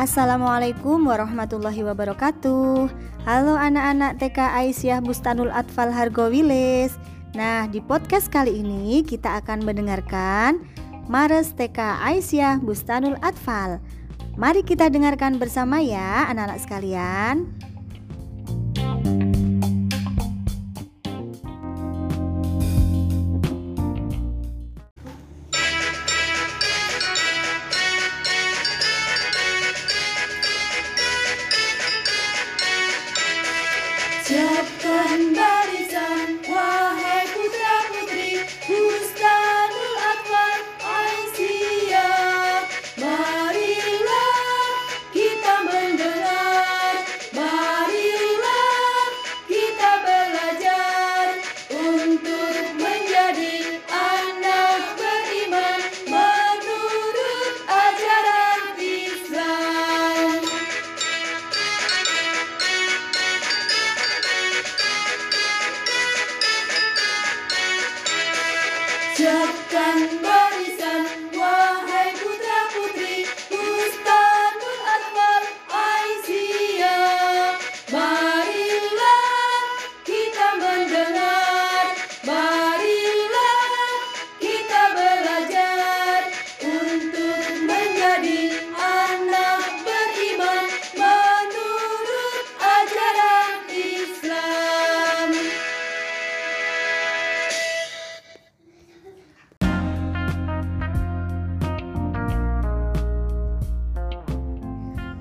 Assalamualaikum warahmatullahi wabarakatuh. Halo anak-anak TK Aisyah Bustanul Atfal Hargowilis. Nah di podcast kali ini kita akan mendengarkan Mares TK Aisyah Bustanul Atfal. Mari kita dengarkan bersama ya anak-anak sekalian step Jack and Rose.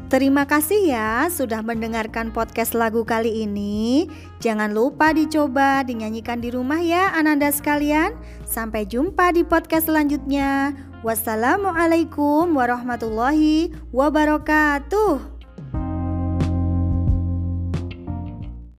Terima kasih ya sudah mendengarkan podcast lagu kali ini. Jangan lupa dicoba dinyanyikan di rumah ya Ananda sekalian. Sampai jumpa di podcast selanjutnya. Wassalamualaikum warahmatullahi wabarakatuh.